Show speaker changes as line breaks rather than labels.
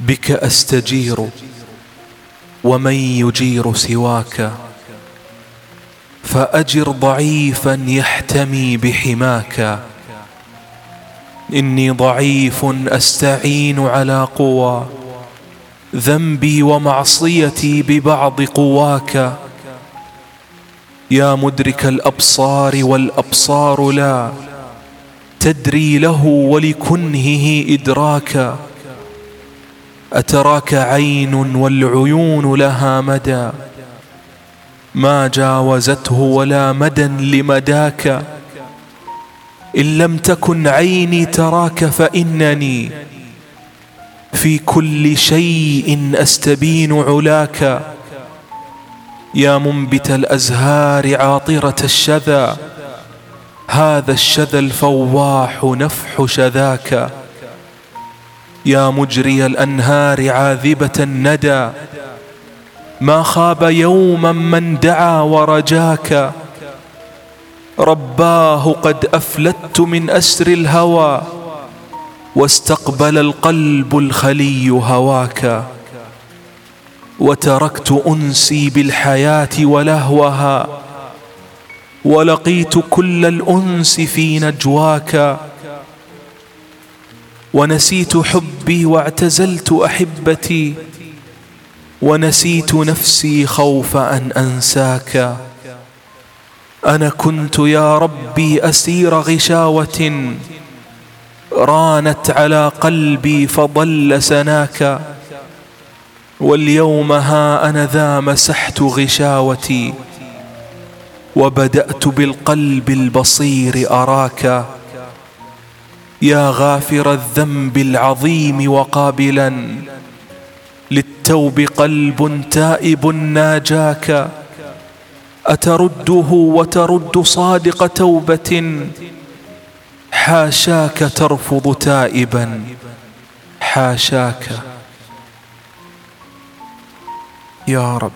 بك أستجير ومن يجير سواك فأجر ضعيفا يحتمي بحماك إني ضعيف أستعين على قوى ذنبي ومعصيتي ببعض قواك يا مدرك الأبصار والأبصار لا تدري له ولكنهه إدراكا أتراك عين والعيون لها مدى؟ ما جاوزته ولا مدى لمداك. إن لم تكن عيني تراك فإنني في كل شيء أستبين علاك. يا منبت الأزهار عاطرة الشذا هذا الشذا الفواح نفح شذاك. يا مجري الأنهار عاذبة الندى. ما خاب يوما من دعا ورجاك. رباه قد أفلت من أسر الهوى واستقبل القلب الخلي هواك. وتركت أنسي بالحياة ولهوها ولقيت كل الأنس في نجواك. ونسيت حبي واعتزلت أحبتي. ونسيت نفسي خوف أن أنساك. أنا كنت يا ربي أسير غشاوة. رانت على قلبي فضل سناك. واليوم ها أنا ذا مسحت غشاوتي. وبدأت بالقلب البصير أراك. يا غافر الذنب العظيم وقابلا للتوب قلب تائب ناجاك أترده وترد صادق توبة حاشاك ترفض تائبا حاشاك يا رب